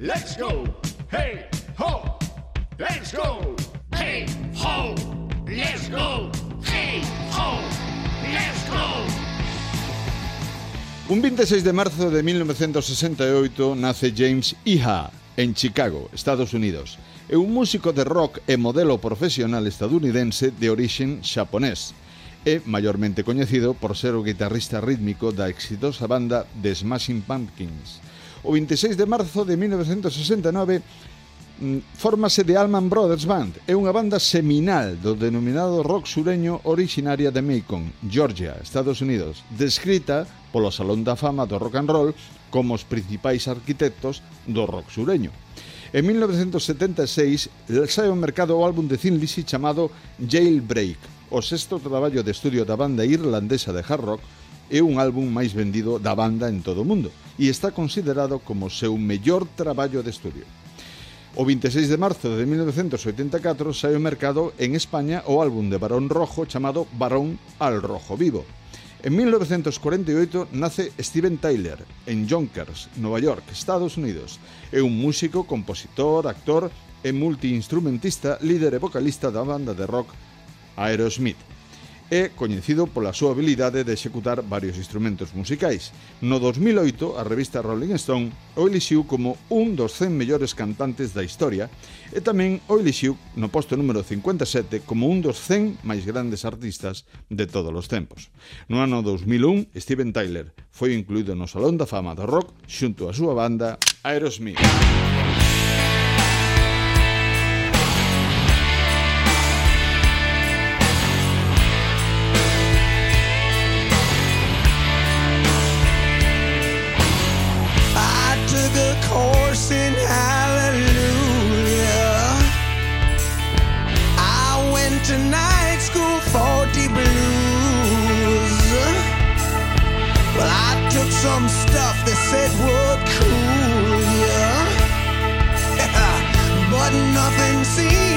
let's go. Hey, ho, let's go. Hey, ho, let's go. Hey, ho, let's go. Un 26 de marzo de 1968 nace James Iha en Chicago, Estados Unidos. É un músico de rock e modelo profesional estadounidense de orixen xaponés. É maiormente coñecido por ser o guitarrista rítmico da exitosa banda The Smashing Pumpkins. o 26 de marzo de 1969 mm, fórmase The Allman Brothers Band. É unha banda seminal do denominado rock sureño originaria de Macon, Georgia, Estados Unidos, descrita polo Salón da Fama do Rock and Roll como os principais arquitectos do rock sureño. En 1976 sai ao mercado o álbum de Thin Lizzy chamado Jailbreak, o sexto traballo de estudio da banda irlandesa de hard rock é un álbum máis vendido da banda en todo o mundo e está considerado como o seu mellor traballo de estudio. O 26 de marzo de 1984 sai ao mercado en España o álbum de Barón Rojo chamado Barón al Rojo Vivo. En 1948 nace Steven Tyler en Yonkers, Nova York, Estados Unidos. É un músico, compositor, actor e multiinstrumentista, líder e vocalista da banda de rock Aerosmith é coñecido pola súa habilidade de executar varios instrumentos musicais. No 2008, a revista Rolling Stone o elixiu como un dos 100 mellores cantantes da historia e tamén o elixiu no posto número 57 como un dos 100 máis grandes artistas de todos os tempos. No ano 2001, Steven Tyler foi incluído no Salón da Fama do Rock xunto á súa banda Aerosmith. after night school for deep blues. Well, I took some stuff they said would cool you, yeah. but nothing seemed.